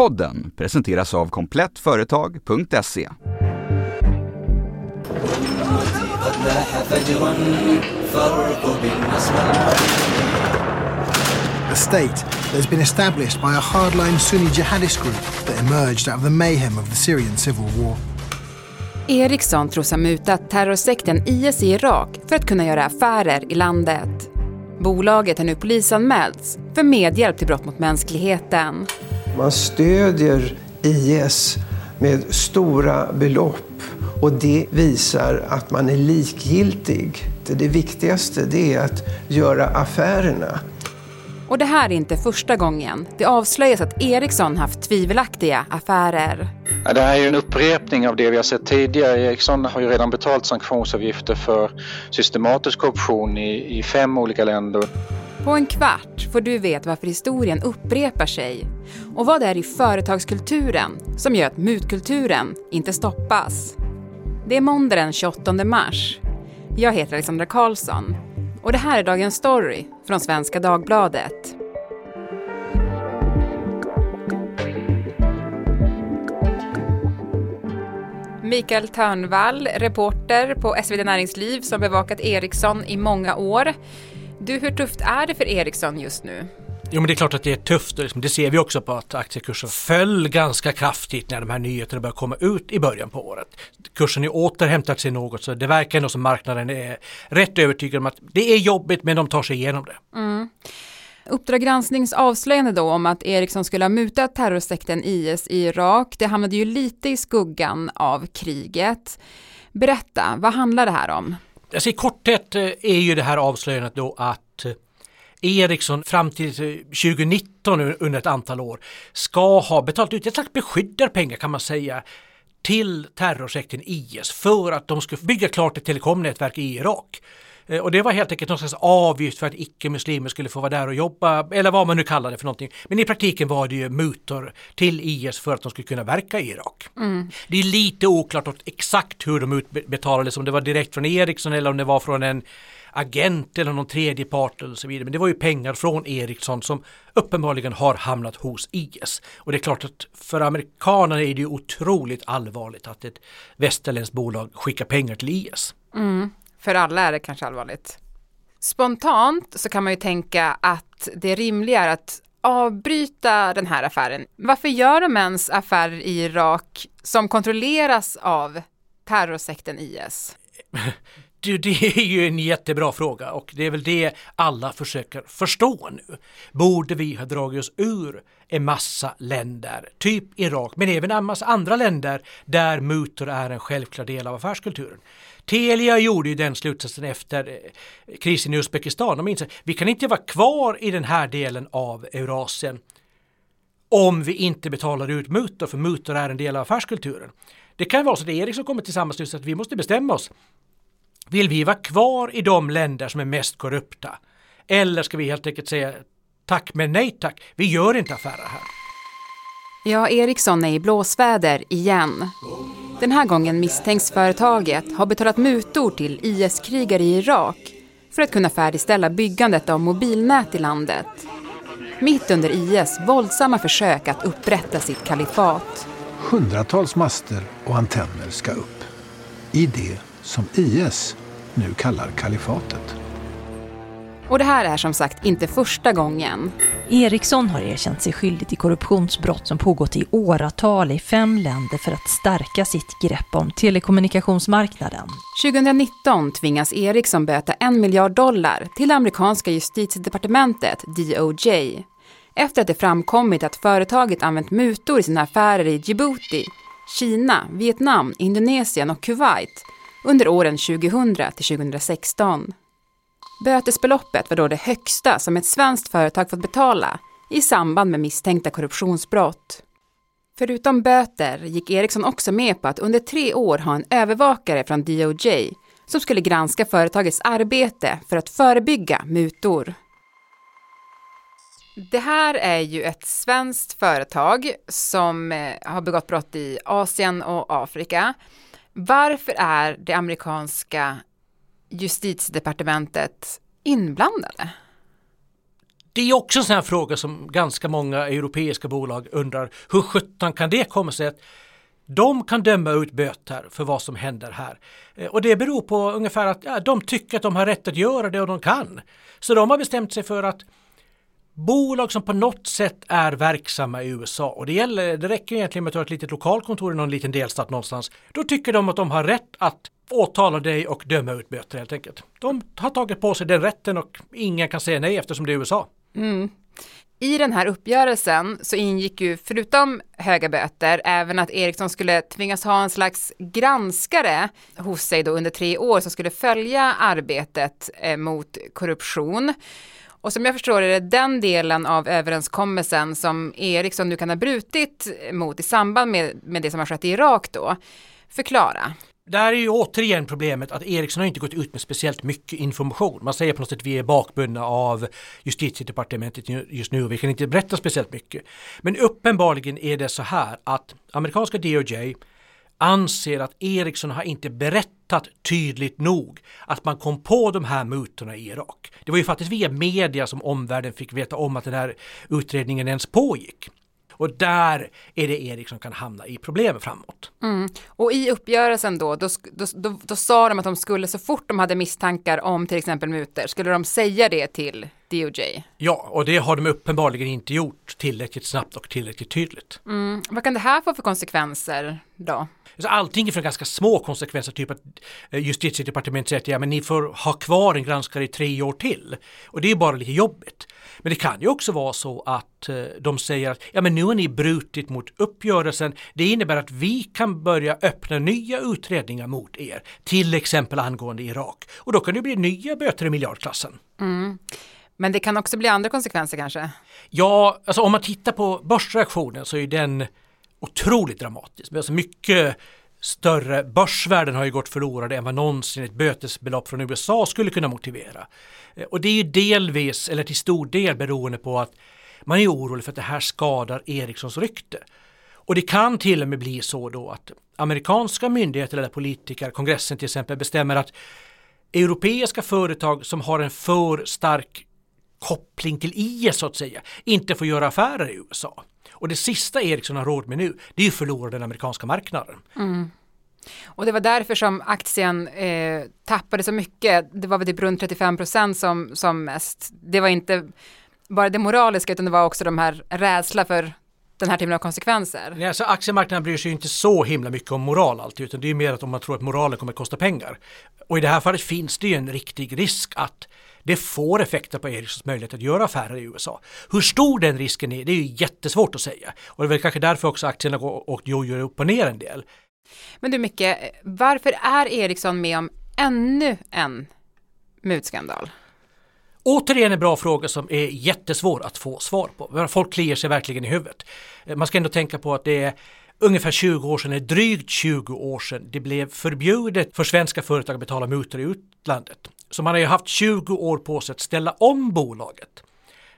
Podden presenteras av komplettföretag.se. A state that has been established by a hardline Sunni jihadist group that emerged out of the mayhem of the Syrian civil war. Ericsson tros ha mutat terrorsekten IS i Irak för att kunna göra affärer i landet. Bolaget har nu polisanmälts för medhjälp till brott mot mänskligheten. Man stödjer IS med stora belopp och det visar att man är likgiltig. Det viktigaste det är att göra affärerna. Och det här är inte första gången. Det avslöjas att Ericsson haft tvivelaktiga affärer. Det här är ju en upprepning av det vi har sett tidigare. Ericsson har ju redan betalt sanktionsavgifter för systematisk korruption i, i fem olika länder. På en kvart får du veta varför historien upprepar sig och vad det är i företagskulturen som gör att mutkulturen inte stoppas. Det är måndag den 28 mars. Jag heter Alexandra Karlsson och det här är dagens story från Svenska Dagbladet. Mikael Törnvall, reporter på SvD Näringsliv som bevakat Ericsson i många år. Du, hur tufft är det för Ericsson just nu? Jo men det är klart att det är tufft det ser vi också på att aktiekursen föll ganska kraftigt när de här nyheterna började komma ut i början på året. Kursen har återhämtat sig något så det verkar ändå som marknaden är rätt övertygad om att det är jobbigt men de tar sig igenom det. Mm. Uppdrag gransknings avslöjande då om att Ericsson skulle ha mutat terrorsekten IS i Irak, det hamnade ju lite i skuggan av kriget. Berätta, vad handlar det här om? Alltså I korthet eh, är ju det här avslöjandet då att eh, Ericsson fram till eh, 2019 under ett antal år ska ha betalat ut ett slags beskyddarpengar kan man säga till terrorsekten IS för att de skulle bygga klart ett telekomnätverk i Irak. Och det var helt enkelt någon slags avgift för att icke-muslimer skulle få vara där och jobba, eller vad man nu kallar det för någonting. Men i praktiken var det ju mutor till IS för att de skulle kunna verka i Irak. Mm. Det är lite oklart exakt hur de utbetalades, om det var direkt från Ericsson eller om det var från en agent eller någon tredje part eller så vidare. Men det var ju pengar från Ericsson som uppenbarligen har hamnat hos IS. Och det är klart att för amerikanerna är det ju otroligt allvarligt att ett västerländskt bolag skickar pengar till IS. Mm. För alla är det kanske allvarligt. Spontant så kan man ju tänka att det rimliga är att avbryta den här affären. Varför gör de ens affärer i Irak som kontrolleras av terrorsekten IS? Du, det är ju en jättebra fråga och det är väl det alla försöker förstå nu. Borde vi ha dragit oss ur en massa länder, typ Irak, men även en massa andra länder där mutor är en självklar del av affärskulturen. Telia gjorde ju den slutsatsen efter eh, krisen i Uzbekistan. De insåg att vi kan inte vara kvar i den här delen av Eurasien om vi inte betalar ut mutor, för mutor är en del av affärskulturen. Det kan vara så att Ericsson kommer till samma slutsats att vi måste bestämma oss. Vill vi vara kvar i de länder som är mest korrupta? Eller ska vi helt enkelt säga tack men nej tack, vi gör inte affärer här. Ja, Ericsson är i blåsväder igen. Den här gången misstänks företaget ha betalat mutor till IS-krigare i Irak för att kunna färdigställa byggandet av mobilnät i landet. Mitt under IS våldsamma försök att upprätta sitt kalifat. Hundratals master och antenner ska upp. I det som IS nu kallar kalifatet. Och det här är som sagt inte första gången. Ericsson har erkänt sig skyldig till korruptionsbrott som pågått i åratal i fem länder för att stärka sitt grepp om telekommunikationsmarknaden. 2019 tvingas Ericsson böta en miljard dollar till amerikanska justitiedepartementet, DOJ, efter att det framkommit att företaget använt mutor i sina affärer i Djibouti, Kina, Vietnam, Indonesien och Kuwait under åren 2000 till 2016. Bötesbeloppet var då det högsta som ett svenskt företag fått betala i samband med misstänkta korruptionsbrott. Förutom böter gick Ericsson också med på att under tre år ha en övervakare från DOJ som skulle granska företagets arbete för att förebygga mutor. Det här är ju ett svenskt företag som eh, har begått brott i Asien och Afrika. Varför är det amerikanska justitiedepartementet inblandade? Det är också en sån här fråga som ganska många europeiska bolag undrar. Hur sjutton kan det komma sig att de kan döma ut böter för vad som händer här. Eh, och det beror på ungefär att ja, de tycker att de har rätt att göra det och de kan. Så de har bestämt sig för att bolag som på något sätt är verksamma i USA och det, gäller, det räcker egentligen med att ha ett litet lokalkontor i någon liten delstat någonstans. Då tycker de att de har rätt att åtala dig och döma ut böter helt enkelt. De har tagit på sig den rätten och ingen kan säga nej eftersom det är USA. Mm. I den här uppgörelsen så ingick ju förutom höga böter även att Ericsson skulle tvingas ha en slags granskare hos sig då under tre år som skulle följa arbetet eh, mot korruption. Och som jag förstår är det den delen av överenskommelsen som Ericsson nu kan ha brutit mot i samband med, med det som har skett i Irak då. Förklara. Där är ju återigen problemet att Ericsson har inte gått ut med speciellt mycket information. Man säger på något sätt att vi är bakbundna av justitiedepartementet just nu och vi kan inte berätta speciellt mycket. Men uppenbarligen är det så här att amerikanska DOJ anser att Ericsson har inte berättat tydligt nog att man kom på de här mutorna i Irak. Det var ju faktiskt via media som omvärlden fick veta om att den här utredningen ens pågick. Och där är det Erik som kan hamna i problem framåt. Mm. Och i uppgörelsen då då, då, då, då, sa de att de skulle så fort de hade misstankar om till exempel mutor, skulle de säga det till DOJ? Ja, och det har de uppenbarligen inte gjort tillräckligt snabbt och tillräckligt tydligt. Mm. Vad kan det här få för konsekvenser då? Allting från ganska små konsekvenser, typ att eh, justitiedepartementet säger att ja, men ni får ha kvar en granskare i tre år till. Och det är bara lite jobbigt. Men det kan ju också vara så att eh, de säger att ja, men nu har ni brutit mot uppgörelsen. Det innebär att vi kan börja öppna nya utredningar mot er, till exempel angående Irak. Och då kan det bli nya böter i miljardklassen. Mm. Men det kan också bli andra konsekvenser kanske? Ja, alltså om man tittar på börsreaktionen så är den otroligt dramatisk. Alltså mycket större börsvärden har ju gått förlorade än vad någonsin ett bötesbelopp från USA skulle kunna motivera. Eh, och det är ju delvis, eller till stor del beroende på att man är orolig för att det här skadar Ericssons rykte. Och det kan till och med bli så då att amerikanska myndigheter eller politiker, kongressen till exempel, bestämmer att europeiska företag som har en för stark koppling till IS så att säga, inte får göra affärer i USA. Och det sista Ericsson har råd med nu, det är ju förlora den amerikanska marknaden. Mm. Och det var därför som aktien eh, tappade så mycket. Det var väl typ runt 35 procent som, som mest. Det var inte bara det moraliska utan det var också de här rädsla för den här typen av konsekvenser. Nej, alltså aktiemarknaden bryr sig inte så himla mycket om moral alltid utan det är mer att om man tror att moralen kommer att kosta pengar. Och i det här fallet finns det ju en riktig risk att det får effekter på Ericssons möjlighet att göra affärer i USA. Hur stor den risken är, det är ju jättesvårt att säga. Och det är väl kanske därför också aktierna går och jojo upp och ner en del. Men du Micke, varför är Ericsson med om ännu en mutskandal? Återigen en bra fråga som är jättesvår att få svar på. Folk kliar sig verkligen i huvudet. Man ska ändå tänka på att det är ungefär 20 år sedan, drygt 20 år sedan, det blev förbjudet för svenska företag att betala mutor i utlandet. Så man har ju haft 20 år på sig att ställa om bolaget.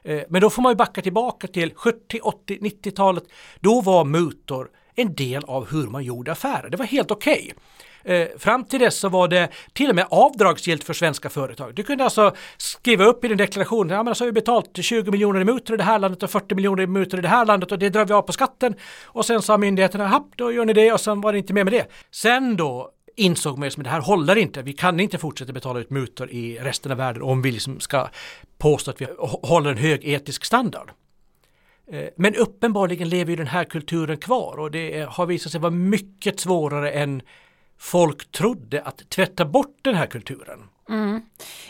Eh, men då får man ju backa tillbaka till 70, 80, 90-talet. Då var mutor en del av hur man gjorde affärer. Det var helt okej. Okay. Eh, fram till dess så var det till och med avdragsgillt för svenska företag. Du kunde alltså skriva upp i din deklaration, ja men alltså, så har vi betalt 20 miljoner i mutor i det här landet och 40 miljoner i mutor i det här landet och det drar vi av på skatten. Och sen sa myndigheterna, happ då gör ni det och sen var det inte mer med det. Sen då insåg man att liksom, det här håller inte. Vi kan inte fortsätta betala ut mutor i resten av världen om vi liksom ska påstå att vi håller en hög etisk standard. Eh, men uppenbarligen lever ju den här kulturen kvar och det har visat sig vara mycket svårare än folk trodde att tvätta bort den här kulturen. Mm.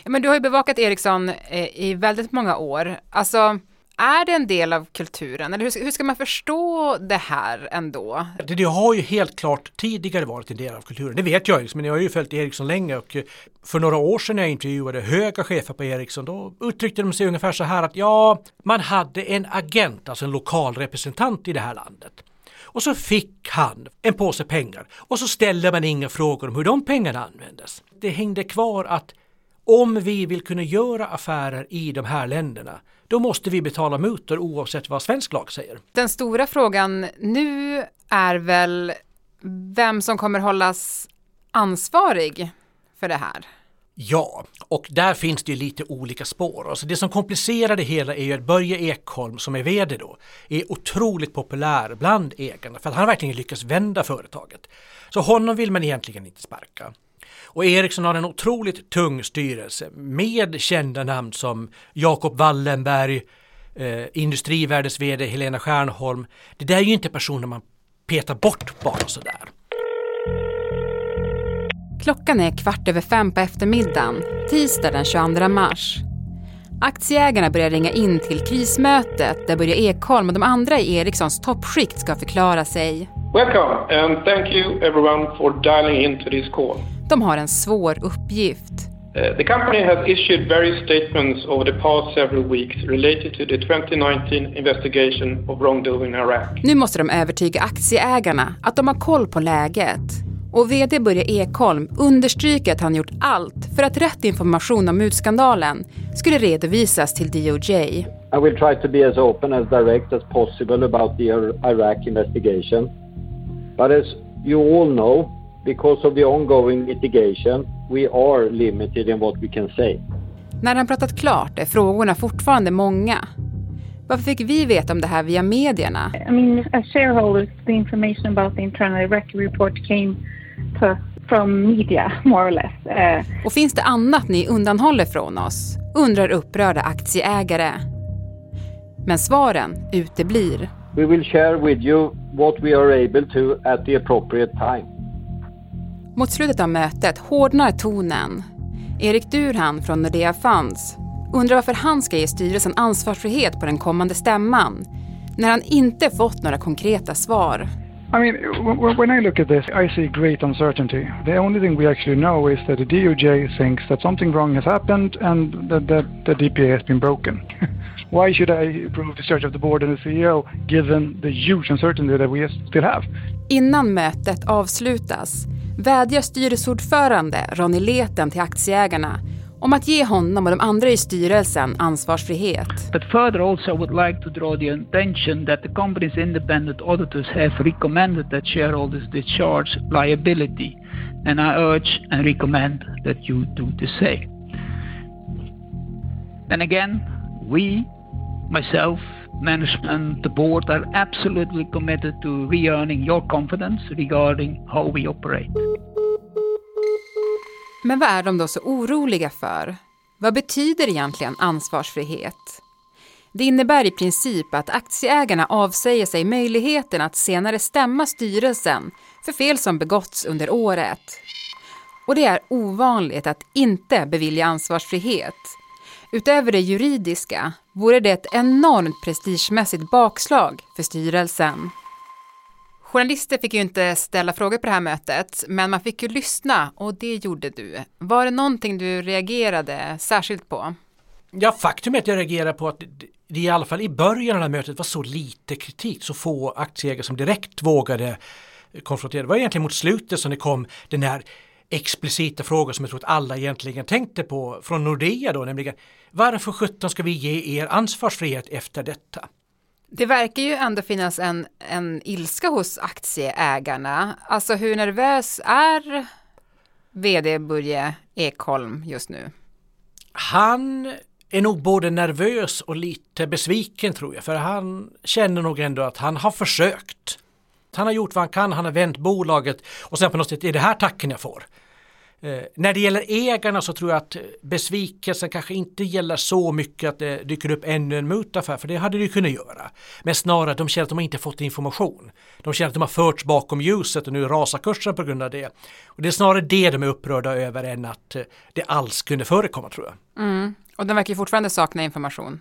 Men du har ju bevakat Ericsson eh, i väldigt många år. Alltså, är det en del av kulturen? Eller hur, hur ska man förstå det här ändå? Det, det, har ju helt klart tidigare varit en del av kulturen. Det vet jag, men jag har ju följt Ericsson länge och eh, för några år sedan när jag intervjuade höga chefer på Ericsson då uttryckte de sig ungefär så här att ja, man hade en agent, alltså en lokal representant i det här landet. Och så fick han en påse pengar och så ställde man inga frågor om hur de pengarna användes. Det hängde kvar att om vi vill kunna göra affärer i de här länderna då måste vi betala mutor oavsett vad svensk lag säger. Den stora frågan nu är väl vem som kommer hållas ansvarig för det här? Ja, och där finns det ju lite olika spår. Alltså det som komplicerar det hela är ju att Börje Ekholm som är VD då är otroligt populär bland ägarna för att han verkligen lyckats vända företaget. Så honom vill man egentligen inte sparka. Och Ericsson har en otroligt tung styrelse med kända namn som Jakob Wallenberg, eh, Industrivärdets VD Helena Stjärnholm. Det där är ju inte personer man petar bort bara sådär. Klockan är kvart över fem på eftermiddagen, tisdag den 22 mars. Aktieägarna börjar ringa in till krismötet där Börje Ekholm och de andra i Ericssons toppskikt ska förklara sig. Welcome and thank you everyone for dialing in to this call. De har en svår uppgift. Uh, the company has issued various statements over the past several weeks related to the 2019 investigation of wrongdoing in Iraq. Nu måste de övertyga aktieägarna att de har koll på läget. Och VD Börje Ekholm understryker att han gjort allt för att rätt information om mutskandalen skulle redovisas till DOJ. I will try to be as open as direct as possible about the Iraq investigation. But as you all know, because of the ongoing litigation, we are limited in what we can say. När han pratat klart är frågorna fortfarande många. Varför fick vi veta om det här via medierna? I mean, as shareholders, the information about the internal Iraq report came to us from media, more or less. Uh, Och finns det annat ni undanhåller från oss? Undrar upprörda aktieägare. Men svaren uteblir. We will share with you what we are able to at the appropriate time. Mot slutet av mötet hårdnar tonen. Erik Durhan från Nordea Funds undrar varför han ska ge styrelsen ansvarsfrihet på den kommande stämman när han inte fått några konkreta svar. I mean, when I look at this, I see great uncertainty. The only thing we actually know is that the DOJ thinks that something wrong has happened and that, that the DPA has been broken. Why should I approve the search of the board and the CEO given the huge uncertainty that we still have? Innan mötet avslutas vädjar styrelseordförande Ronny Leten till aktieägarna om att ge honom och de andra i styrelsen ansvarsfrihet. But further also I would like to draw the attention that the company's independent auditors have recommended that shareholders discharge liability and I urge and recommend that you do the same. And again, we, myself, management, the board are absolutely committed to re-earning your confidence regarding how we operate. Men vad är de då så oroliga för? Vad betyder egentligen ansvarsfrihet? Det innebär i princip att aktieägarna avsäger sig möjligheten att senare stämma styrelsen för fel som begåtts under året. Och det är ovanligt att inte bevilja ansvarsfrihet. Utöver det juridiska vore det ett enormt prestigemässigt bakslag för styrelsen. Journalister fick ju inte ställa frågor på det här mötet, men man fick ju lyssna och det gjorde du. Var det någonting du reagerade särskilt på? Ja, faktum är att jag reagerar på att det i alla fall i början av det här mötet var så lite kritik, så få aktieägare som direkt vågade konfrontera. Det var egentligen mot slutet som det kom den här explicita frågan som jag tror att alla egentligen tänkte på från Nordea då, nämligen varför sjutton ska vi ge er ansvarsfrihet efter detta? Det verkar ju ändå finnas en, en ilska hos aktieägarna. Alltså hur nervös är vd Börje Ekholm just nu? Han är nog både nervös och lite besviken tror jag, för han känner nog ändå att han har försökt. Han har gjort vad han kan, han har vänt bolaget och sen på något sätt är det här tacken jag får. Eh, när det gäller ägarna så tror jag att besvikelsen kanske inte gäller så mycket att det dyker upp ännu en mutaffär, för det hade det ju kunnat göra. Men snarare att de känner att de inte fått information. De känner att de har förts bakom ljuset och nu rasar kursen på grund av det. Och Det är snarare det de är upprörda över än att eh, det alls kunde förekomma tror jag. Mm. Och de verkar ju fortfarande sakna information.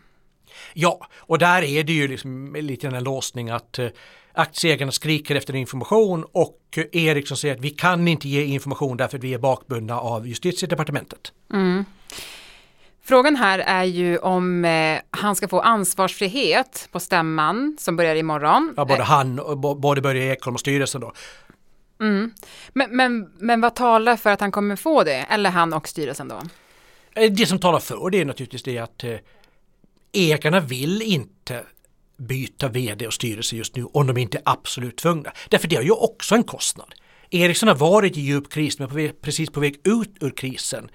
Ja, och där är det ju liksom lite en låsning att eh, aktieägarna skriker efter information och Ericsson säger att vi kan inte ge information därför att vi är bakbundna av justitiedepartementet. Mm. Frågan här är ju om eh, han ska få ansvarsfrihet på stämman som börjar imorgon. Ja, både han och både Börje Ekholm och styrelsen då. Mm. Men, men, men vad talar för att han kommer få det? Eller han och styrelsen då? Eh, det som talar för det är naturligtvis det att eh, ägarna vill inte byta vd och styrelse just nu om de inte är absolut tvungna. Därför det har ju också en kostnad. Ericsson har varit i djup kris men på precis på väg ut ur krisen.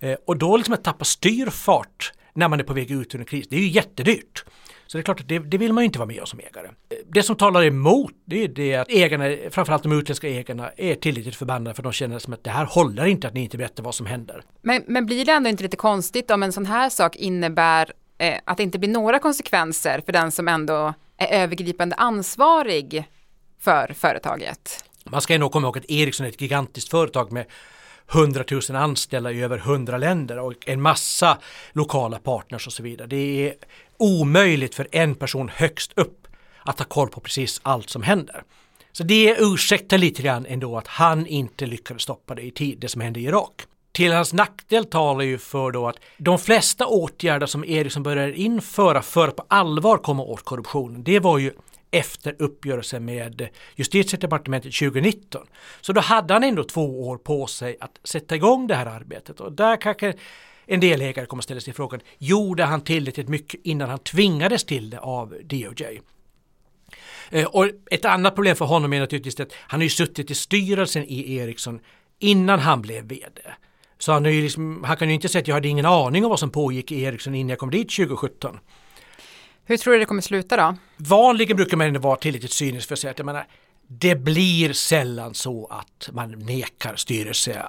Eh, och då liksom att tappa styrfart när man är på väg ut ur en kris, det är ju jättedyrt. Så det är klart att det, det, vill man ju inte vara med om som ägare. Eh, det som talar emot det är det att ägarna, framförallt de utländska ägarna, är tillräckligt förbannade för de känner som att det här håller inte att ni inte berättar vad som händer. Men, men blir det ändå inte lite konstigt om en sån här sak innebär eh, att det inte blir några konsekvenser för den som ändå är övergripande ansvarig för företaget? Man ska ändå komma ihåg att Ericsson är ett gigantiskt företag med 100 000 anställda i över 100 länder och en massa lokala partners och så vidare. Det är omöjligt för en person högst upp att ha koll på precis allt som händer. Så det ursäktar lite grann ändå att han inte lyckades stoppa det i tid, det som hände i Irak. Till hans nackdel talar ju för då att de flesta åtgärder som Ericsson började införa för att på allvar komma åt korruptionen, det var ju efter uppgörelsen med justitiedepartementet 2019. Så då hade han ändå två år på sig att sätta igång det här arbetet och där kanske en del ägare kommer ställa sig frågan, gjorde han tillräckligt mycket innan han tvingades till det av DOJ? Eh, och ett annat problem för honom är naturligtvis att han har ju suttit i styrelsen i Ericsson innan han blev vd. Så han, ju liksom, han kan ju inte säga att jag hade ingen aning om vad som pågick i Ericsson innan jag kom dit 2017. Hur tror du det kommer sluta då? Vanligen brukar man vara tillräckligt cynisk för att säga att jag menar, det blir sällan så att man nekar styrelse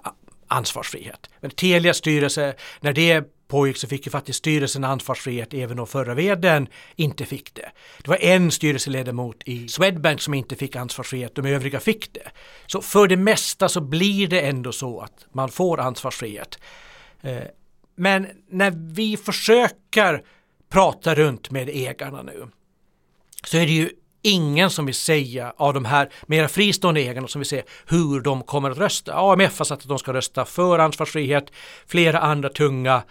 ansvarsfrihet. Men Telias styrelse, när det pågick så fick ju faktiskt styrelsen ansvarsfrihet även om förra vdn inte fick det. Det var en styrelseledamot i Swedbank som inte fick ansvarsfrihet, de övriga fick det. Så för det mesta så blir det ändå så att man får ansvarsfrihet. Eh, men när vi försöker prata runt med ägarna nu så är det ju ingen som vill säga av de här mera fristående ägarna som vill säga hur de kommer att rösta. AMF har sagt att de ska rösta för ansvarsfrihet. Flera andra tunga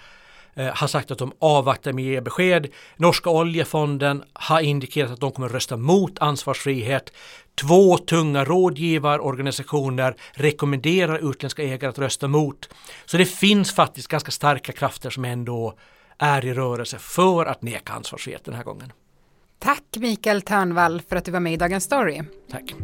eh, har sagt att de avvaktar med att ge besked. Norska oljefonden har indikerat att de kommer rösta mot ansvarsfrihet. Två tunga rådgivarorganisationer rekommenderar utländska ägare att rösta mot. Så det finns faktiskt ganska starka krafter som ändå är i rörelse för att neka ansvarsfrihet den här gången. Tack Mikael Törnvall för att du var med i Dagens Story. Tack.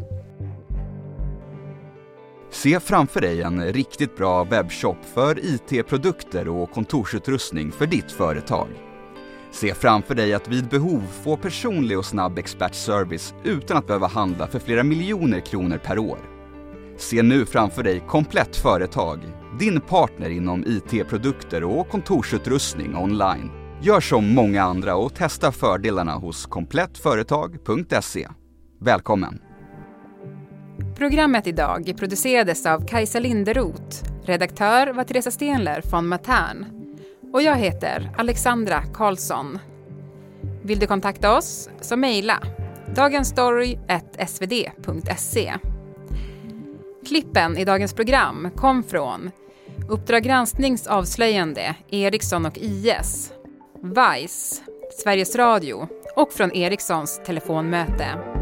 Se framför dig en riktigt bra webbshop för IT-produkter och kontorsutrustning för ditt företag. Se framför dig att vid behov få personlig och snabb expertservice utan att behöva handla för flera miljoner kronor per år. Se nu framför dig Komplett Företag, din partner inom IT-produkter och kontorsutrustning online. Gör som många andra och testa fördelarna hos komplettföretag.se. Välkommen! Programmet idag producerades av Kajsa Linderoth. Redaktör var Teresa Stenler från Matern. Och jag heter Alexandra Karlsson. Vill du kontakta oss så mejla dagensstory.svd.se. Klippen i dagens program kom från Uppdrag gransknings avslöjande Ericsson och IS, Vice, Sveriges Radio och från Ericssons telefonmöte.